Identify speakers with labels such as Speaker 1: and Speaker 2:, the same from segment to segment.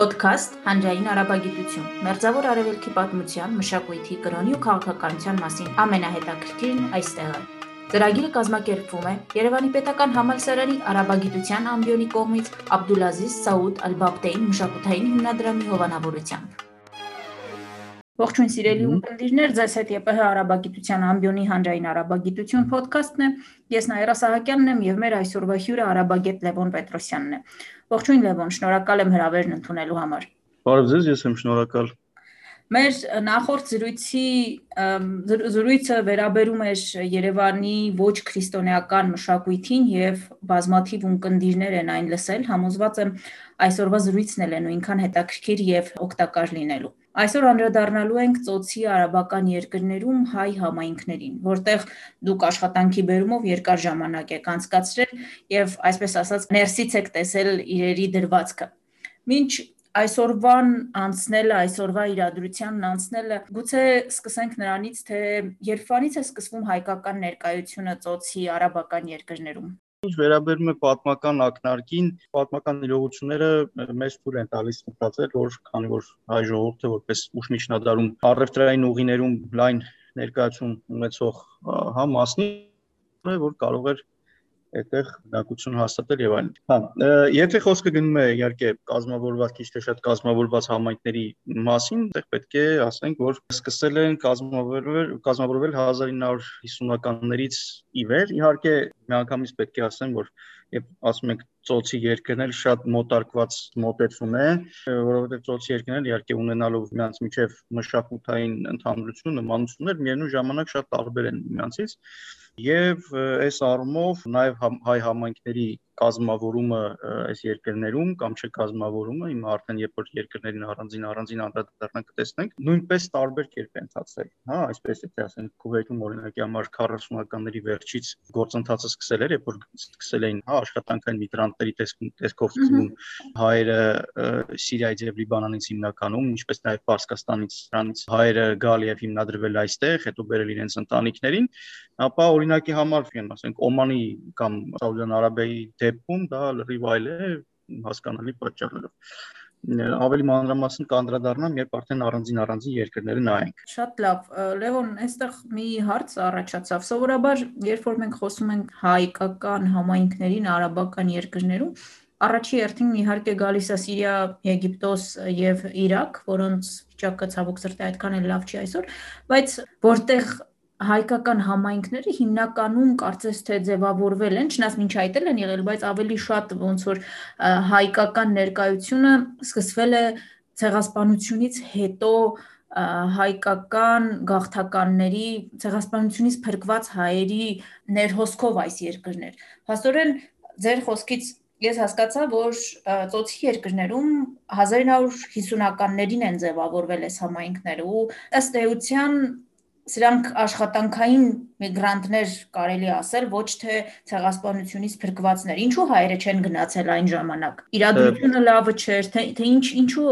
Speaker 1: Պոդքասթ Հանրային արաբագիտություն։ Մերձավոր արևելքի պատմության, մշակույթի, կրոնի ու քաղաքականության մասին ամենահետաքրքիրն այստեղ է։ Ծրագիրը կազմակերպվում է Երևանի Պետական Համալսարանի արաբագիտության ամբիոնի կողմից Աբդուլազիզ Սաուդ Ալ-Բաբտեին մշակութային հիմնադրամի հովանավորությամբ։ Ողջույն սիրելի ունկնդիրներ, ձեզ հետ ԵՊՀ արաբագիտության ամբիոնի հանրային արաբագիտություն ոդքասթն է։ Ես Նաիրա Սահակյանն եմ եւ մեր այսօրվա հյուրը արաբագետ Լևոն Պետրոսյանն է։ Ողջույն Լևոն, շնորհակալ եմ հրավերն ընդունելու համար։
Speaker 2: Բարև ձեզ, ես եմ շնորհակալ։
Speaker 1: Մեր նախորդ զրույցի զրույցը վերաբերում էր Երևանի ոչ քրիստոնեական մշակույթին եւ բազմաթիվ ունկնդիրներ են այն լսել, համոզված եմ այսօրվա զրույցն էլ է նույնքան հետաքրքիր եւ օգտակար լինելու։ Այսօր անդրադառնալու ենք ծոցի արաբական երկրներում հայ համայնքներին, որտեղ դուք աշխատանքի բերումով երկար ժամանակ եք անցկացրել եւ այսպես ասած ներսից եք տեսել իրերի դրվածքը։ Մինչ այսօրվան անցնելը, այսօրվա իրադրությանն անցնելը, գուցե սկսենք նրանից, թե երբանից է սկսվում հայկական ներկայությունը ծոցի արաբական երկրներում։
Speaker 2: Ինչ վերաբերում է պատմական ակնարկին, պատմական իրողությունները մեզ թույլ են տալիս մտածել, որ քանի որ հայ ժողովուրդը որպես ուշմիջնադարում առևտրային ուղիներում լայն ներկայացում ունեցող հա մասնի, որ կարող էր այդտեղ բնակություն հաստատել եւ այլն։ Հա, եթե խոսքը գնում է իհարկե կազմավորված քիչ թե շատ կազմավորված համայնքների մասին, այդտեղ պետք է ասենք, որ սկսել են կազմավորվել կազմավորվել 1950-ականներից ի վեր։ Իհարկե, միանգամից պետք է ասեմ, որ եւ ասում ենք ծոցի երկրներ շատ մոտարկված մոտեցում է, որովհետեւ ծոցի երկրներ իհարկե ունենալով նրանց միջև մշակութային ընդհանրություն, նմանություններ, միևնույն ժամանակ շատ տարբեր են նրանցից եւ այս առումով նաեւ հայ համայնքների կազմավորումը այս երկրներում կամ չկազմավորումը հիմա արդեն երբ որ երկրներին առանձին առանձին անդրադառնանք կտեսնենք նույնպես տարբեր կերպ է ընթացել հա այսպես եթե ասենք Քուվեյթում օրինակի համար 40-ականների վերջից գործընթացը սկսել էր երբ որ սկսել էին հա աշխատանքային միգրանտների տեսքով սկսում հայերը Սիրիայից եւ Լիբանանից հիմնականում ինչպես նաեւ Պարսկաստանից նրանից հայերը գալ եւ հիմնադրվել այստեղ հետո բերել իրենց ընտանիքներին ապա օրինակի համար ասենք Օմանի կամ Սաուդյան Արաբիայի դեպքում դա լրիվ այլ է հասկանալի պատճառներով ավելի մանրամասն կանդրադառնամ, երբ արդեն առանձին առանձին երկրները նայենք։
Speaker 1: Շատ լավ։ Լևոն, այստեղ մի հարց առաջացավ։ Սովորաբար, երբ որ մենք խոսում ենք հայկական համայնքներին արաբական երկրներում, առաջի հերթին իհարկե գալիս է Սիրիա, Եգիպտոս եւ Իրաք, որոնց վիճակը ցավոք սրտի այդքան էլ լավ չի այսօր, բայց որտեղ հայկական համայնքները հիմնականում կարծես թե ձևավորվել են, չնայած մինչ այդ էլ են եղել, բայց ավելի շատ ոնց որ հայկական ներկայությունը սկսվել է ցեղասպանությունից հետո հայկական գաղթականների ցեղասպանությունից փրկված հայերի ներհոսքով այս երկրներ։ Փաստորեն ձեր խոսքից ես հասկացա, որ ծոցի երկրներում 1950-ականներին են ձևավորվել այս համայնքները ու ըստ էության սրանք աշխատանքային միգրանտներ կարելի ասել, ոչ թե ցեղասպանությունից փրկվածներ։ Ինչու հայերը չեն գնացել այն ժամանակ։ Իրադրությունը լավը չէր, թե թե ինչ ինչու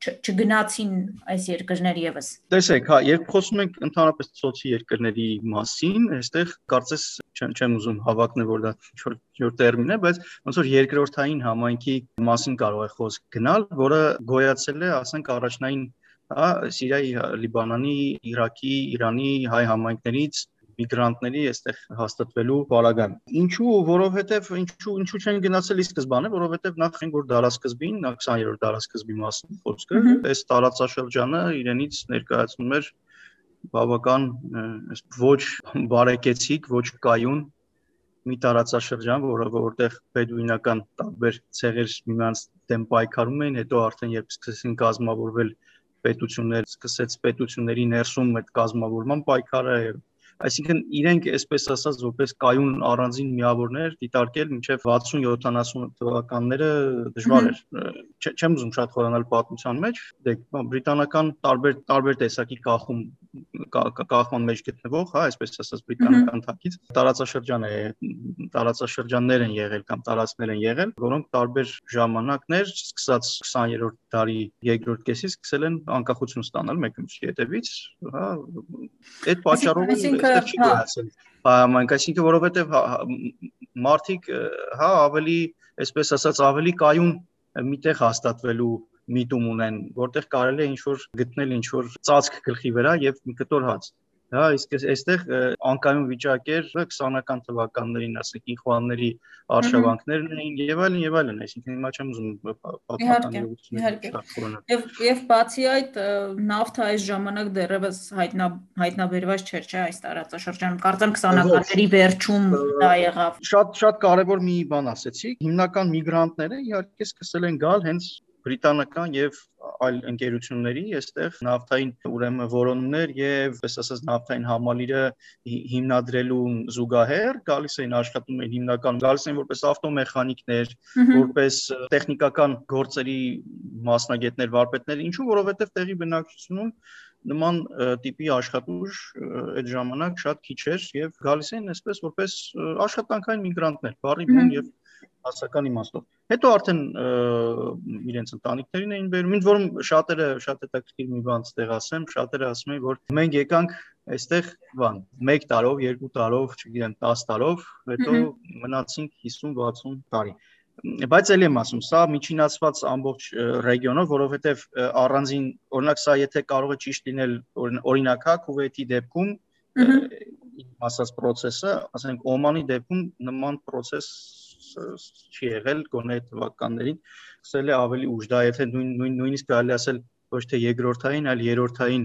Speaker 1: չգնացին այս երկրներ եւս։
Speaker 2: Տեսեք, հա, երբ խոսում ենք ընդհանրապես ծոցի երկրների մասին, այստեղ կարծես չեմ չեմ ուզում հավակնել, որ դա ինչ-որ ինչ-որ տերմին է, բայց ոնց որ երկրորդային համայնքի մասին կարող է խոսք գնալ, որը գոյացել է, ասենք, առաջնային հա Սիրիայի, Լիբանանի, Իրաքի, Իրանի հայ համայնքներից միգրանտների այստեղ հաստատվելու բaragան։ Ինչու, որովհետև ինչու ինչու չեն գնացել ի սկզբանե, որովհետև նախ են որ դարաշրջին, 20-րդ դարաշրջի մասն խոսքը, այս տարածաշրջանը իրենից ներկայացնում էր բավական այս ոչ բարեկեցիկ, ոչ կայուն մի տարածաշրջան, որը որտեղ բեդուինական տարբեր ցեղեր միմյանց դեմ պայքարում էին, հետո արդեն երբ սկսեցին կազմավորվել պետություններ սկսեց պետությունների ներսում այդ կազմավորման պայքարը այսինքն իրենք այսպես ասած որպես կայուն առանձին միավորներ դիտարկել մինչև 60-70 թվականները դժվար էր չեմ ուզում շատ խորանալ պատմության մեջ դե բրիտանական տարբեր տարբեր տեսակի կախում կախման մեջ գտնվող, հա, այսպես ասած բրիտանական թակից տարածաշրջան է, տարածաշրջաններ են եղել կամ տարածքներ են եղել, որոնք տարբեր ժամանակներ, սկսած 20-րդ դարի երկրորդ կեսից սկսել են անկախություն ստանալ մեկը մյուսի հետևից, հա, այդ պատճառով այստեղ չի գնացել համայնք, այսինքն որովհետև հա, մարդիկ հա ավելի, այսպես ասած, ավելի կայուն միտեղ հաստատվելու միտում ունեն, որտեղ կարելի է ինչ որ գտնել ինչ որ ծածկ գլխի վրա եւ կտոր հաց։ Հա, իսկ այստեղ անկայուն վիճակ էր 20-ական թվականներին, ասենք, ինխուանների արշավանքներն էին եւ այլն եւ այլն, այսինքն հիմա չեմ ուզում
Speaker 1: պատմականությունները Եվ եւ բացի այդ նավթը այս ժամանակ դեռևս հայտնա հայտնաբերված չէր, չէ, այս տարածաշրջանում։ Կարծեմ 20-ականների վերջում դա եղավ։
Speaker 2: Շատ շատ կարեւոր մի բան ասեցի։ Հիմնական միգրանտները իհարկե սկսել են գալ հենց բրիտանական եւ այլ ընկերությունների այստեղ նավթային ուրեմն որոնումներ եւ պես ասած նավթային համալիրը հիմնադրելու զուգահեռ գալիս էին աշխատում են հիմնական գալիս են որպես ավտոմեխանիկներ, որպես տեխնիկական գործերի մասնագետներ, վարպետներ, ինչու որովհետեւ տեղի բնակչությունում նման տիպի աշխատուժ այդ ժամանակ շատ քիչ էր եւ գալիս էին այսպես որպես աշխատանքային միգրանտներ, բարի բուն եւ հասական իմաստով։ Հետո արդեն իրենց ընտանիքներին էին բերում, ինձ որում շատերը շատ հետաքրքիր մի բան ստեղ ասեմ, շատերը ասում են, որ մենք եկանք այստեղ բան 1 տարով, 2 տարով, չգիտեմ, 10 տարով, հետո մնացինք 50-60 տարի բայց ելի եմ ասում, սա միջինացված ամբողջ ռեգիոնով, որովհետև առանձին, օրինակ սա եթե կարող է ճիշտ լինել օրինակ հա Քուվեյթի դեպքում ասած process-ը, ասենք Օմանի դեպքում նման process չի եղել գոնե թվականներին, սկսել է ավելի ուշ, դա եթե նույն նույն նույնիսկ կարելի ասել ոչ թե երկրորդային, այլ երրորդային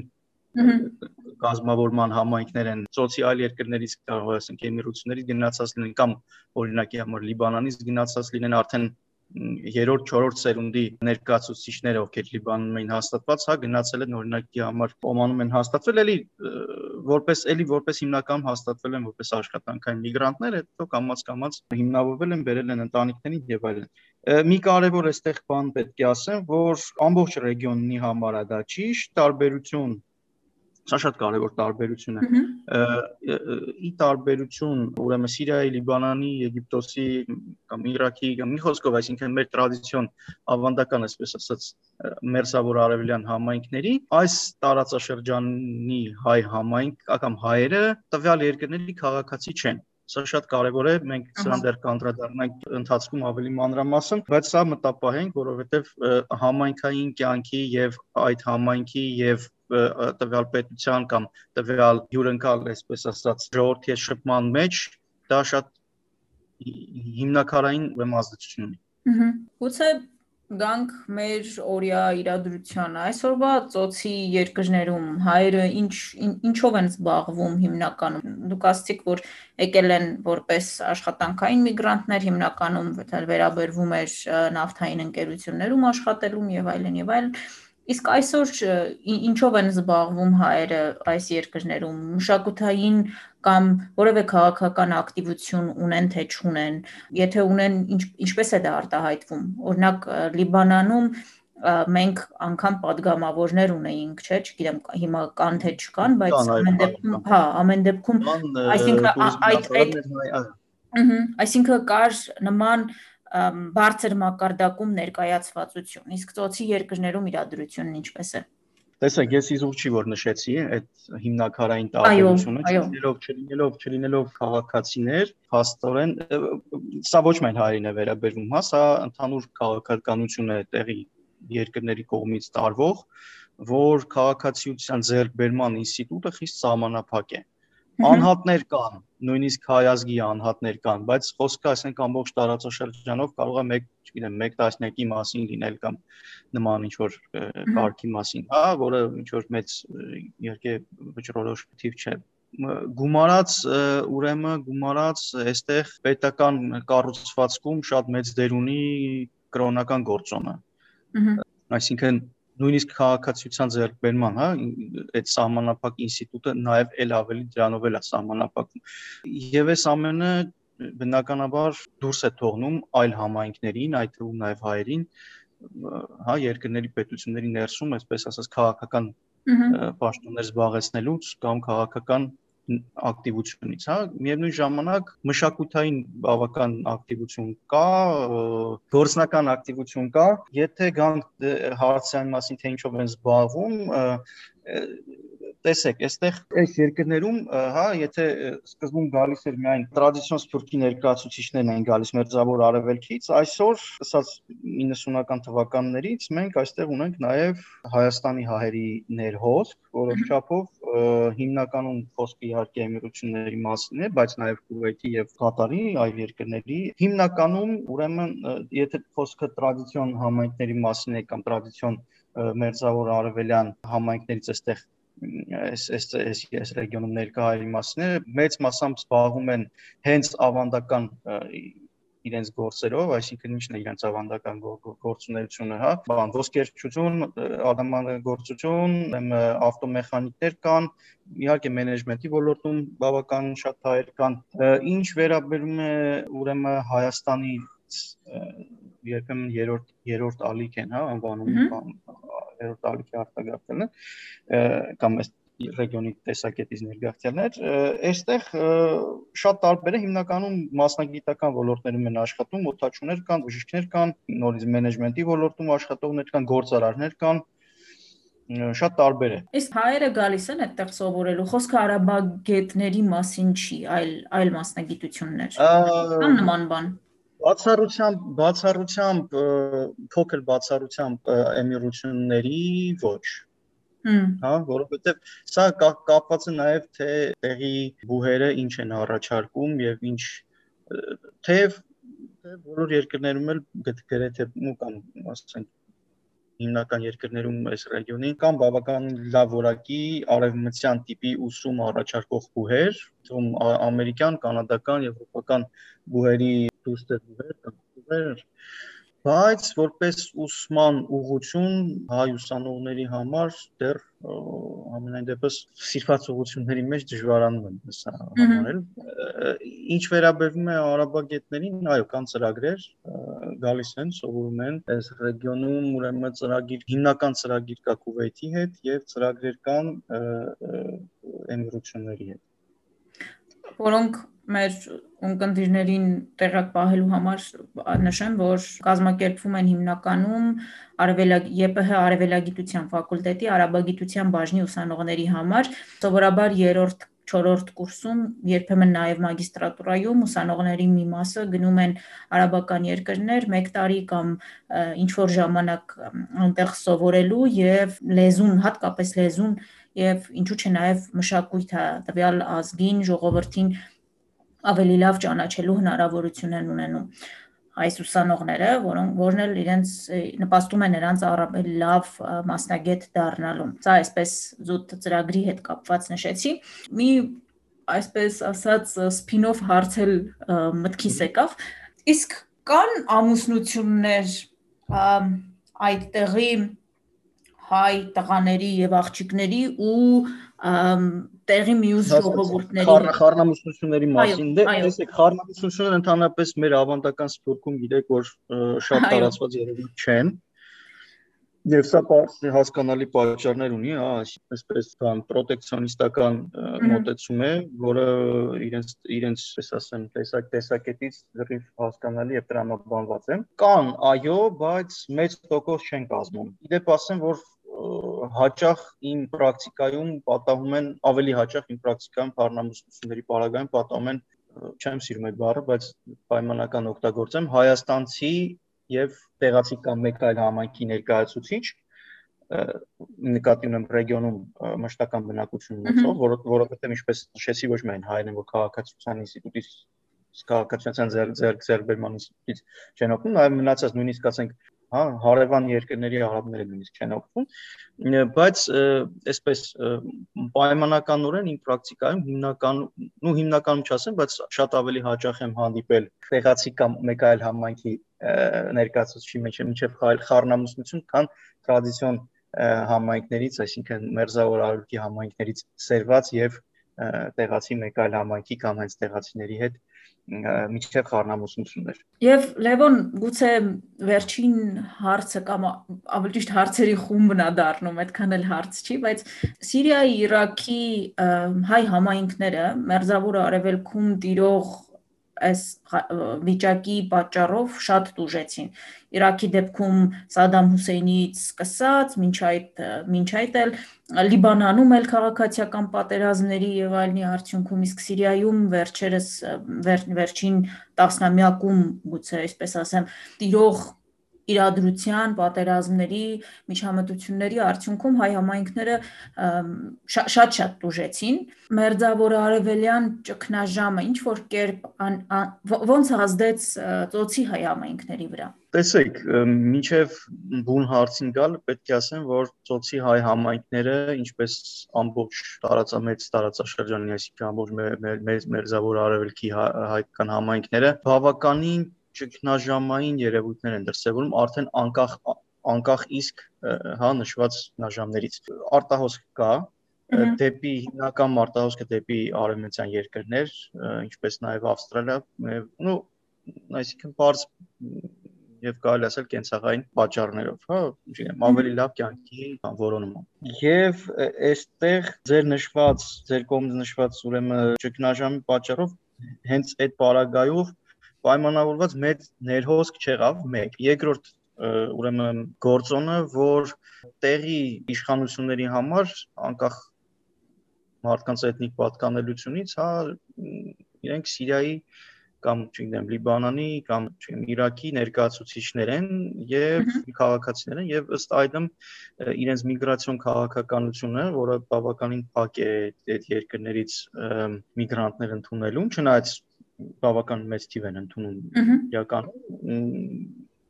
Speaker 2: կազմավորման համայնքներ են սոցիալ երկրներից կարող ասենք էմիրություններից գնացած լինեն կամ օրինակի համար Լիբանանից գնացած լինեն արդեն երրորդ, չորրորդ սերունդի ներկայացուցիչները, ովքեր Լիբանում էին հաստատված, հա գնացել են օրինակի համար Օմանում են հաստատվել, էլի որպես էլի որպես հիմնականում հաստատվել են որպես աշխատանքային միգրանտներ, հետո կամած-կամած հիմնավորվել են, բերել են ընտանիքներին եւ այլն։ Մի կարևոր այստեղ բան պետք է ասեմ, որ ամբողջ ռեգիոնի համար է դա ճիշտ, տարբերություն Սա շատ կարևոր տարբերություն է։ Ի տարբերություն, ուրեմն Սիրիայի, Լիբանանի, Եգիպտոսի կամ Իրաքի կամ մի խոսքով, այսինքն մեր տրադիցիոն ավանդական, այսպես ասած, մերձավոր արևելյան համայնքների, այս տարածաշրջանի հայ համայնք կամ հայերը տվյալ երկրների քաղաքացի չեն Սա շատ կարևոր է, մենք սրան դեռ կանդրադառնանք ընթացքում ավելի մանրամասն, բայց սա մտապահ ենք, որովհետև համայնքային կյանքի եւ այդ համայնքի եւ տվյալ պետության կամ տվյալ հյուրընկալ, այսպես ասած, ժողովրդի շփման մեջ դա շատ հիմնակարային ազդեցություն ունի։
Speaker 1: Ուհ։ Գուցե գանք մեր օրյա իրադրությանը այսօրվա ծոցի երկրներում հայերը ինչ ինչով են զբաղվում հիմնականում դուք ասացիք որ եկել են որպես աշխատանքային միգրանտներ հիմնականում վերաբերվում էր նավթային ընկերություններում աշխատելուն եւ այլն եւ այլն Իսկ այսօր ինչով են զբաղվում հայերը այս երկրներում։ Մշակութային կամ որևէ քաղաքական ակտիվություն ունեն թե չունեն։ Եթե ունեն, ինչ, ինչպես է դա արտահայտվում։ Օրինակ Լիբանանում մենք անգամ падգամավորներ ունեինք, չէ, չգիտեմ հիմա կան թե չկան, բայց ամեն դեպքում, հա, ամեն դեպքում, այսինքն այդ այդ Այսինքն կար նման բարձր մակարդակում ներկայացվածություն։ Իսկ ծոցի երկրներում իրադրությունն ինչպես է։
Speaker 2: Տեսեք, ես իզուր չի որ նշեցի այդ հիմնակարային տարբերությունը, չլինելով չլինելով չլինելով քաղաքացիներ, հաստորեն սա ոչ միայն հայերին է վերաբերվում, հա, սա ընդհանուր քաղաքականություն է տեղի երկրների կողմից տարվող, որ քաղաքացիության ձեռքբերման ինստիտուտը խիստ սահմանափակ է։ Անհատներ կան, նույնիսկ հայազգի անհատներ կան, բայց խոսքը ասենք ամբողջ տարածաշրջանով կարող է մեկ, չգիտեմ, մեկ տասնյակի մասին լինել կամ նման ինչ որ կարգի մասին, հա, որը ինչ որ մեծ իհարկե վճռորոշ թիվ չէ գումարած ուրեմն գումարած այստեղ պետական կառուցվածքում շատ մեծ դեր ունի կրոնական գործոնը։ Այսինքն նույնիսկ քաղաքացիության ձեռքբերման, հա, այդ սահմանափակ ինստիտուտը նաև ել ավելի դրանով էլ է սահմանափակում։ Եվ այս ամենը բնականաբար դուրս է թողնում այլ համայնքներին, այդ թվում նաև հայերին, հա, երկրների պետությունների ներսում, այսպես ասած, քաղաքական պաշտոններ զբաղեցնելուց կամ քաղաքական ակտիվությունից, հա, միևնույն ժամանակ մշակութային բավական ակտիվություն կա, գործնական ակտիվություն կա, եթե գանք հարցային մասին թե ինչով են զբաղվում, տեսեք, այստեղ այս երկրներում, հա, եթե սկզբում գալիս էր միայն տրադիցիոն սփյուռքի ներկայացուցիչներն են գալիս մերձավոր արևելքից, այսօր, ասած 90-ական թվականներից մենք այստեղ ունենք նաև Հայաստանի հայերի ներհոսք, որոշ չափով հիմնականում խոսքը իհարկե էմիրությունների մասին է, բայց նաև Կուվեյթի եւ Կատարի այլ երկրների։ Հիմնականում, ուրեմն, եթե խոսքը տրադիցիոն համայնքների մասին է կամ տրադիցիոն մերձավոր արևելյան համայնքներից այստեղ այս այս այս այս ռեգիոնում ներկա հայերի մասները մեծ մասամբ զբաղվում են հենց ավանդական իրենց գործերով, այսինքն ինչն է իրենց ավանդական գործունեությունը, հա, բան ոսկերչություն, ադամանդգործություն, ավտոմեխանիկներ կան, իհարկե մենեջմենտի ոլորտում բավական շատ հայեր կան։ Ինչ վերաբերում է ուրեմն Հայաստանի երբեմն երրորդ երրորդ ալիք են, հա, անվանում երրորդ ալիքի արտագաղթելը կամ այս ռեգիոնի տեսակետից ներգաղթյալներ, այստեղ շատ տարբեր է հիմնականում մասնագիտական ոլորտներում են աշխատում, օթաչուներ կան, բժիշկներ կան, նորից մենեջմենտի ոլորտում աշխատողներ կան, գործարարներ կան, շատ տարբեր է։
Speaker 1: Իսկ հայերը գալիս են այդտեղ սովորելու։ Խոսքը արաբագետների մասին չի, այլ այլ մասնագիտություններ։ Կան նման բան։
Speaker 2: Բացառությամբ, բացառությամբ փոքր բացառությամբ էմիրությունների ոչ հա, որովհետև սա կապված է նաև թե տեղի բուհերը ինչ են առաջարկում եւ ինչ թեև բոլոր երկրներում էլ գրեթե ու կամ ասենք հիմնական երկրներում այս ռեգիոնի կամ բավական լավ որակի արևմտյան տիպի ուսում առաջարկող բուհեր, ում ամերիկյան, կանադական, եվրոպական բուհերի դուստեր բուհեր կամ բուհեր բայց որպես ուսման ուղղություն հայ ուսանողների համար դեռ ամենայն դեպս սիրված ուղղությունների մեջ դժվարանում են սա համարել ինչ վերաբերում է արաբագետներին այո կան ծրագրեր գալիս են սովորում են այս ռեգիոնում ուրեմն ծրագիր հիմնական ծրագիր կա Կուվեյթի հետ եւ ծրագրեր կան էմիրությունների հետ
Speaker 1: որոնք մեր ունկնդիրներին տեղակ պահելու համար նշեմ, որ կազմակերպվում են հիմնականում արևելագ ԵՊՀ արևելագիտության ֆակուլտետի արաբագիտության բաժնի ուսանողների համար, սովորաբար երրորդ 4-րդ կուրսում, երբեմն նաև մագիստրատուրայում ուսանողների մի մասը գնում են արաբական երկրներ 1 տարի կամ ինչ որ ժամանակ այնտեղ սովորելու եւ լեզուն, հատկապես լեզուն եւ ինչու՞ չէ նաև մշակույթը տվյալ ազգին, ժողովրդին ավելի լավ ճանաչելու հնարավորություն են ունենում այս ուսանողները, որոնք որն էլ իրենց նպաստում է նրանց առավել լավ մասնագետ դառնալու։ Սա այսպես զուտ ծրագրի հետ կապված նշեցի։ Մի այսպես ասած սփին-օֆ հարցել մտքիս եկավ։ Իսկ կան ամուսնություններ այդտեղի հայ տղաների եւ աղջիկների ու տեղի մյուս ժողովուրդների
Speaker 2: խառնամուսնությունների մասին դե տեսեք խառնամուսնությունները ընդհանրապես մեր ավանդական սփյուռքում գիտեք որ շատ տարածված երևույթ չեն Եվ սա հասկանալի պատճառներ ունի, հա, այսպես բան պրոտեկցիոնիստական մոտեցում է, որը իրենց իրենց, ես ասեմ, տեսակ տեսակետից լրիվ հասկանալի եւ տրամաբանված է։ Կան, այո, բայց մեծ տոկոս չեն կազմում։ Իդեպ ասեմ, որ հաճախ իմ պրակտիկայում պատահում են ավելի հաճախ իմ պրակտիկայում բառնամուսնությունների պարագայում պատահում են չեմ սիրում այդ բառը, բայց պայմանական օգտագործեմ հայաստանցի եւ տեղացի կամ մեկ այլ համայնքի ներկայացուցիչ նկատի ունեմ ռեգիոնում մշտական բնակություն ունեցող, որ որովհետեւ ինչպես նշեցի ոչ միայն հայերն են, որ քաղաքացիության ինստիտուտից քաղաքացիության ձեր ձեր ձերբերման ինստիտուտից չեն օգնում, այլ մնացած նույնիսկ ասենք հա հարևան երկրների արաբները նույնիսկ չեն օգտվում բայց այսպես պայմանականորեն իմ պրակտիկայում հիմնական ու հիմնականում չասեմ բայց շատ ավելի հաճախ եմ հանդիպել տեղացի կամ մեկ այլ համայնքի ներկայացուցիչի մեջ միջև խառնամուսնություն քան տրադիցիոն համայնքներից այսինքն մերձավոր արևելքի համայնքներից սերված եւ տեղացի մեկ այլ համայնքի կամ հենց տեղացիների հետ միջև խառնամուսնություններ։
Speaker 1: Եվ Լևոն, գուցե վերջին հարցը կամ ավելի ճիշտ հարցերի խումբն է դառնում, այդքան էլ հարց չի, բայց Սիրիայի, Իրաքի հայ համայնքները մերձավոր արևելքում տիրող այս վիճակի պատճառով շատ տուժեցին։ Իրաքի դեպքում Սադամ Հուսեյնից սկսած, ոչ այդ ոչ այդ էլ Լիբանանում էլ քաղաքացիական պատերազմների եւ այլնի արդյունքում, իսկ Սիրիայում վերջերս վեր, վերջին տասնամյակում գուցե այսպես ասեմ, տիրող իրադրության, պատերազմների, միջամտությունների արդյունքում հայ համայնքները շատ-շատ տուժեցին։ Մերձավոր արևելյան ճգնաժամը ինչ որ կերպ ոնց ազդեց ծոցի հայ համայնքների վրա։
Speaker 2: Տեսեք, մինչև բուն հարցին գալ, պետք է ասեմ, որ ծոցի հայ համայնքները, ինչպես ամբողջ տարածամեծ տարածաշրջանի, այսինքն ամբողջ մեր մերձավոր արևելքի հայկական համայնքները բավականին ճգնաժամային երևույթներ են դրսևորում արդեն անկախ անկախ իսկ հա նշված նաժամներից արտահոսք կա դեպի հիմնական մարտահոսքը դեպի արևմտյան երկրներ ինչպես նաև ավստրալիա ու այսինքն բարձ եւ կարելի ասել կենցաղային պատճառներով, հա, չգիտեմ, ավելի լավ կյանքի որոնումը։ Եվ այստեղ ձեր նշված, ձեր կողմից նշված ուրեմն ճգնաժամի պատճառով հենց այդ պարագայով պայմանավորված մեծ ներհոսք չեղավ մեկ երկրորդ ուրեմն գործոնը որ տեղի իշխանությունների համար անկախ մարդկանց էթնիկ պատկանելությունից հա իրենք Սիրիայի կամ չգիտեմ Լիբանանի կամ չգիտեմ Իրաքի ներկայացուցիչներ են եւ քաղաքացիներ են եւ ըստ այդմ իրենց միգրացիոն քաղաքականությունը, որը բավականին փակ է այդ երկրներից միգրանտներ ընդունելուն, չնայած բավական մեծ թիվ են ընդունում իրական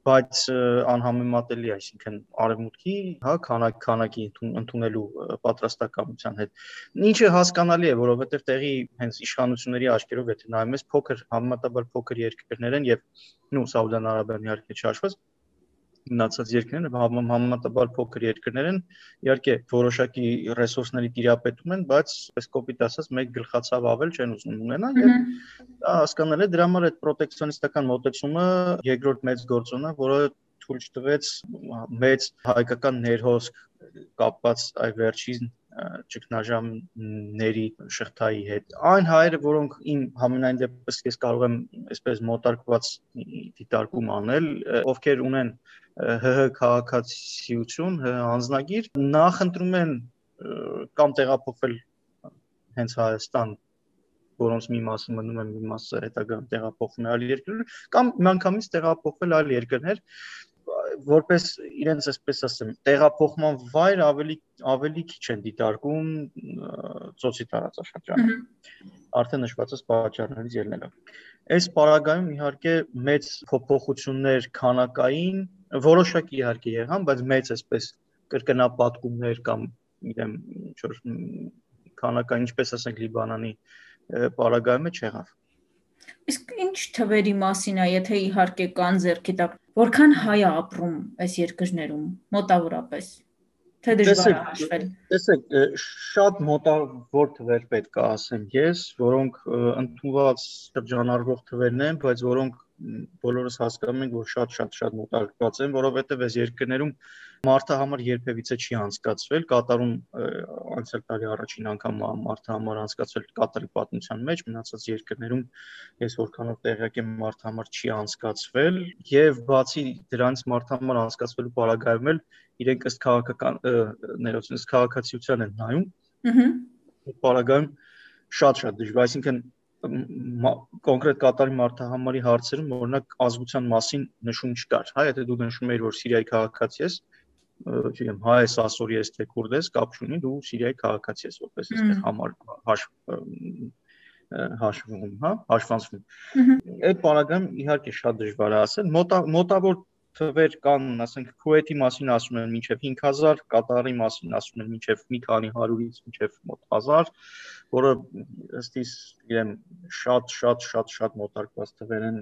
Speaker 2: բայց անհամեմատելի, այսինքն արևմուտքի, հա, քանակ քանակի ընդունելու պատրաստակամության հետ։ Ինչը հասկանալի է, որովհետև տեղի հենց իշխանությունների աչքերով եթե նայում ես փոքր համեմատաբար փոքր երկրներ են եւ նու Սաուդյան Արաբիան իհարկե չհաշված, մնացած երկրները համեմատաբար փոքր երկրներ են, իհարկե որոշակի ռեսուրսների տիրապետում են, բայց այս կոպիտ ասած մեկ գլխացավ ավել չեն ուզում ունենալ եւ դա հասկանալ է դրա համար այդ պրոտեկցիոնիստական մոտեցումը երկրորդ մեծ գործոնը, որը թույլ չտվեց մեծ հայկական ներհոսք կապված այ վերջին ճգնաժամների շղթայի հետ։ Այն հայերը, որոնք իմ համենայն դեպս ես կարող եմ այսպես մոտարկված դիտարկում անել, ովքեր ունեն ՀՀ քաղաքացիություն, ՀՀ անձնագիր, նախընտրում են կամ տեղափոխվել հենց Հայաստան, որոնց մի մասը մնում է, մի մասը հետագայում տեղափոխվում է այլ երկրներ, կամ միանգամից տեղափոխվել այլ երկրներ, որպես իրենց այսպես ասեմ, տեղափոխման վայր ավելի ավելի քիչ են դիտարկում ծոցի տարածաշրջանը։ Արդեն նշվածս պատճառներից ելնելով։ Այս պարագայում իհարկե մեծ փոփոխություններ քանակային որոշակի իհարկե եղան, բայց մեծ այսպես կրկնապատկումներ կամ գիտեմ ինչ որ քանակային, ինչպես ասենք Լիբանանի պարագայում չեղավ։
Speaker 1: Իսկ ինչ թվերի մասին է, եթե իհարկե կան ձերքի տակ, որքան հայ է ապրում այս երկրներում մոտավորապես թե դժվար է հաշվել։
Speaker 2: Տեսեք, շատ մոտավոր թվեր պետք է ասեմ ես, որոնք ընդունված շրջանառվող թվերն են, բայց որոնք բոլորս հասկանում ենք, որ շատ-շատ շատ մոտարկված են, որովհետև այս երկրներում մարդը համար երբևիցե չի անցկացվել, կատարում անցյալ տարի առաջին անգամ մարդը համար անցկացվել կատարի պատմության մեջ, մնացած երկրներում ես որքանով տեղյակ եմ մարդը համար չի անցկացվել եւ բացի դրանից մարդը համար անցկացվելու պարագայում էլ իրենք ըստ քաղաքական ներողություն, ըստ քաղաքացիության են նայում։ Ահա։ Պարագայում շատ-շատ դժվար, այսինքն կոնկրետ կատարի մարդահամարի հարցերում օրինակ ազգության մասին նշում չկար։ Հա, եթե դու նշում ես, որ Սիրիայի քաղաքացի ես, չգիտեմ, հայ ես, ասորի ես, թե քուրդ ես, կապ չունի, դու Սիրիայի քաղաքացի ես, որպես այստեղ համար հաշ հաշվում, հա, հաշվանցվում։ Այդ բանական իհարկե շատ դժվար է ասել։ Մոտավոր թվեր կան, ասենք Քուվեթի մասին ասում են մինչև 5000, Կատարի մասին ասում են մինչև մի քանի 100-ից մինչև մոտ 1000, որը ըստիս իրեմ շատ շատ շատ շատ մոտարկված թվեր են։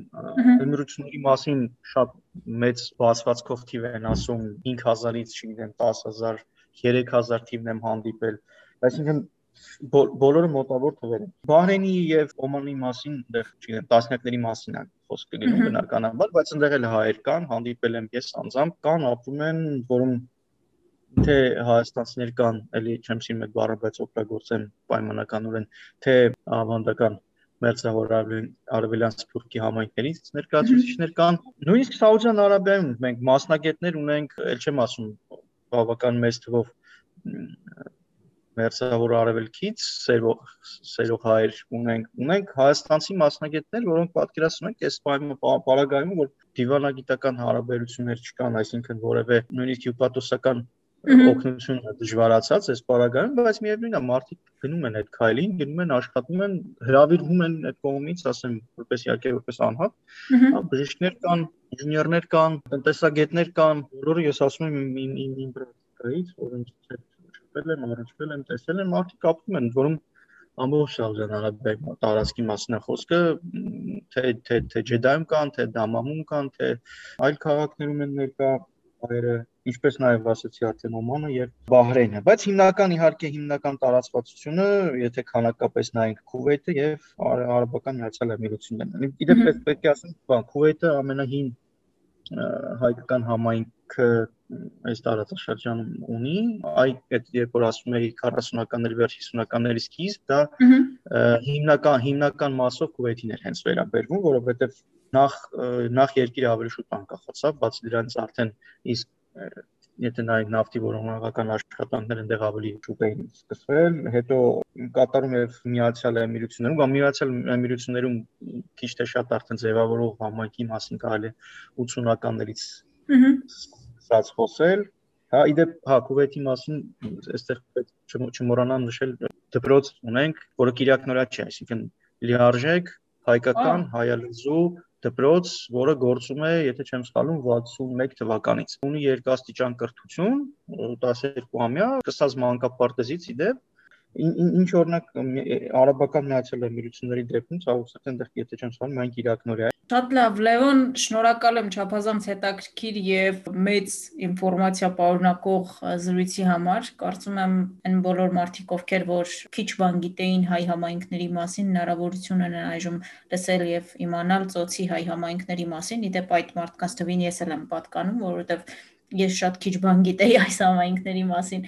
Speaker 2: Ընդրությունների մասին շատ մեծ բացվածքով թիվ են ասում 5000-ից, չգիտեմ, 10000, 3000 թիվն եմ հանդիպել։ Այսինքն բոլորը մոտավոր թվեր են։ Բահրեյնի եւ Օմանի մասին, այնտեղ, չգիտեմ, տասնյակների մասին է խոսքը լինում բնականաբար, բայց այնտեղ էլ հայեր կան, հանդիպել եմ ես անձամբ, կան ապրում են, որում թե հայաստանցիներ կան, էլի չեմ սիրում այդ բառը, բայց օգտագործեմ պայմանականորեն, թե ավանդական մերձավոր արևելյան Սփյուռքի համայնքներից ներկայացուցիչներ կան։ Նույնիսկ Սաուդյան Արաբիայում մենք մասնագետներ ունենք, ել չեմ ասում բավական մեծ թվով մերձավոր արևելքից սերող սերող հայեր ունենք ունենք հայաստանցի մասնագետներ որոնք պատկերացնում են այս պարագայում որ դիվանագիտական հարաբերություններ չկան այսինքն որևէ նույնիսկ հյուպատոսական օգնությունը դժվարացած այս պարագայում բայց միևնույնն է մարդիկ գնում են այդ քայլին գնում են աշխատում են հravirվում են այդ կողմից ասեմ որպես իհարկե որպես անհատ հա բժիշկներ կան ինժեներներ կան տնտեսագետներ կան բոլորը ես ասում եմ իմ իմ պրակտիկայից որոնց շփվել եմ, առնչվել եմ, տեսել եմ, մարդիկ ապրում են, որում ամբողջ շարժանարաբիայի տարածքի մասն է խոսքը, թե թե թե Ջեդայում կան, թե Դամամում կան, թե այլ քաղաքներում են ներկա հայերը, ինչպես նաև ասացի արդեն Օմանը եւ Բահրեյնը, բայց հիմնական իհարկե հիմնական տարածվածությունը, եթե քանակապես նայենք Քուվեյթը եւ Արաբական Միացյալ Էմիրություններն են։ Իդեպ պետք է ասեմ, բան Քուվեյթը ամենահին հայկական համայնքը այս տարածաշրջանում ունի, այդ այդ երբ որ ասում էի 40-ականների վերջ 50-ականների սկիզբ, դա հիմնական հիմնական մասով Քուվեյթին էր հենց վերաբերվում, որովհետև նախ նախ երկիրը ավելի շուտ անկախացավ, բացի դրանից արդեն իսկ եթե նայենք նավթի որոնողական աշխատանքներ այնտեղ ավելի շուտ էին սկսվել, հետո կատարում եւ Միացյալ Էմիրություններում, կամ Միացյալ Էմիրություններում քիչ թե շատ արդեն ձևավորող համայնքի մասին կարելի 80-ականներից սկսած խոսել, Հա, իդեպ, հա, Քուվեյթի մասին այստեղ պետք չմոռանալ նշել դպրոց ունենք, որը Կիրակնորյա չէ, այսինքն լիարժեք հայկական հայալեզու դպրոց, որը գործում է, եթե չեմ սխալվում, 61 թվականից։ Ունի երկաստիճան կրթություն, 12-ամյա, սկսած մանկապարտեզից ի դեպ ինչ օրինակ արաբական միացյալ էմիրությունների դեպքում ցավոք այնտեղ եթե չեմ սխալվում մենք իրակնորյա
Speaker 1: Շատ լավ, Լևոն, շնորհակալ եմ չափազանց հետաքրքիր եւ մեծ ինֆորմացիա պարունակող զրույցի համար։ Կարծում եմ այն բոլոր մարդիկ, ովքեր որ քիչ բան գիտեին հայ համայնքների մասին, հնարավորություն ունեն այժմ լսել եւ իմանալ ծոցի հայ համայնքների մասին։ Իդեպ այդ մարդկանց թվին ես էլ եմ պատկանում, որովհետեւ ես շատ քիչ բան գիտեի այս համայնքների մասին։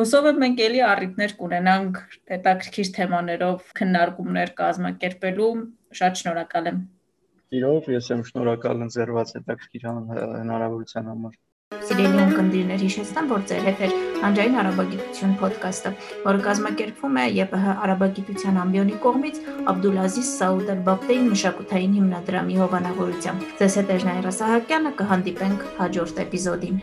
Speaker 1: Հուսով եմ մենք ելի առիթներ կունենանք հետաքրքիր թեմաներով քննարկումներ կազմակերպելու։ Շատ շնորհակալ եմ։
Speaker 2: Իրոք ես եմ շնորհակալ ընձեռված հետաքրքիր հնարավորության համար։
Speaker 1: Սիրելի ունկնդիրներ, հիշեցնեմ, որ ձեր հետ է Անջային արաբագիտություն ոդկասթը, որը կազմակերպվում է ԵՊՀ արաբագիտության ամբիոնի կողմից Աբդուլազիզ Սաուդ Ալ-Բաբտեին մշակութային հիմնադրամի հովանավորությամբ։ Ձեզ հետ է Ժնայրա Սահակյանը, կհանդիպենք հաջորդ էպիզոդին։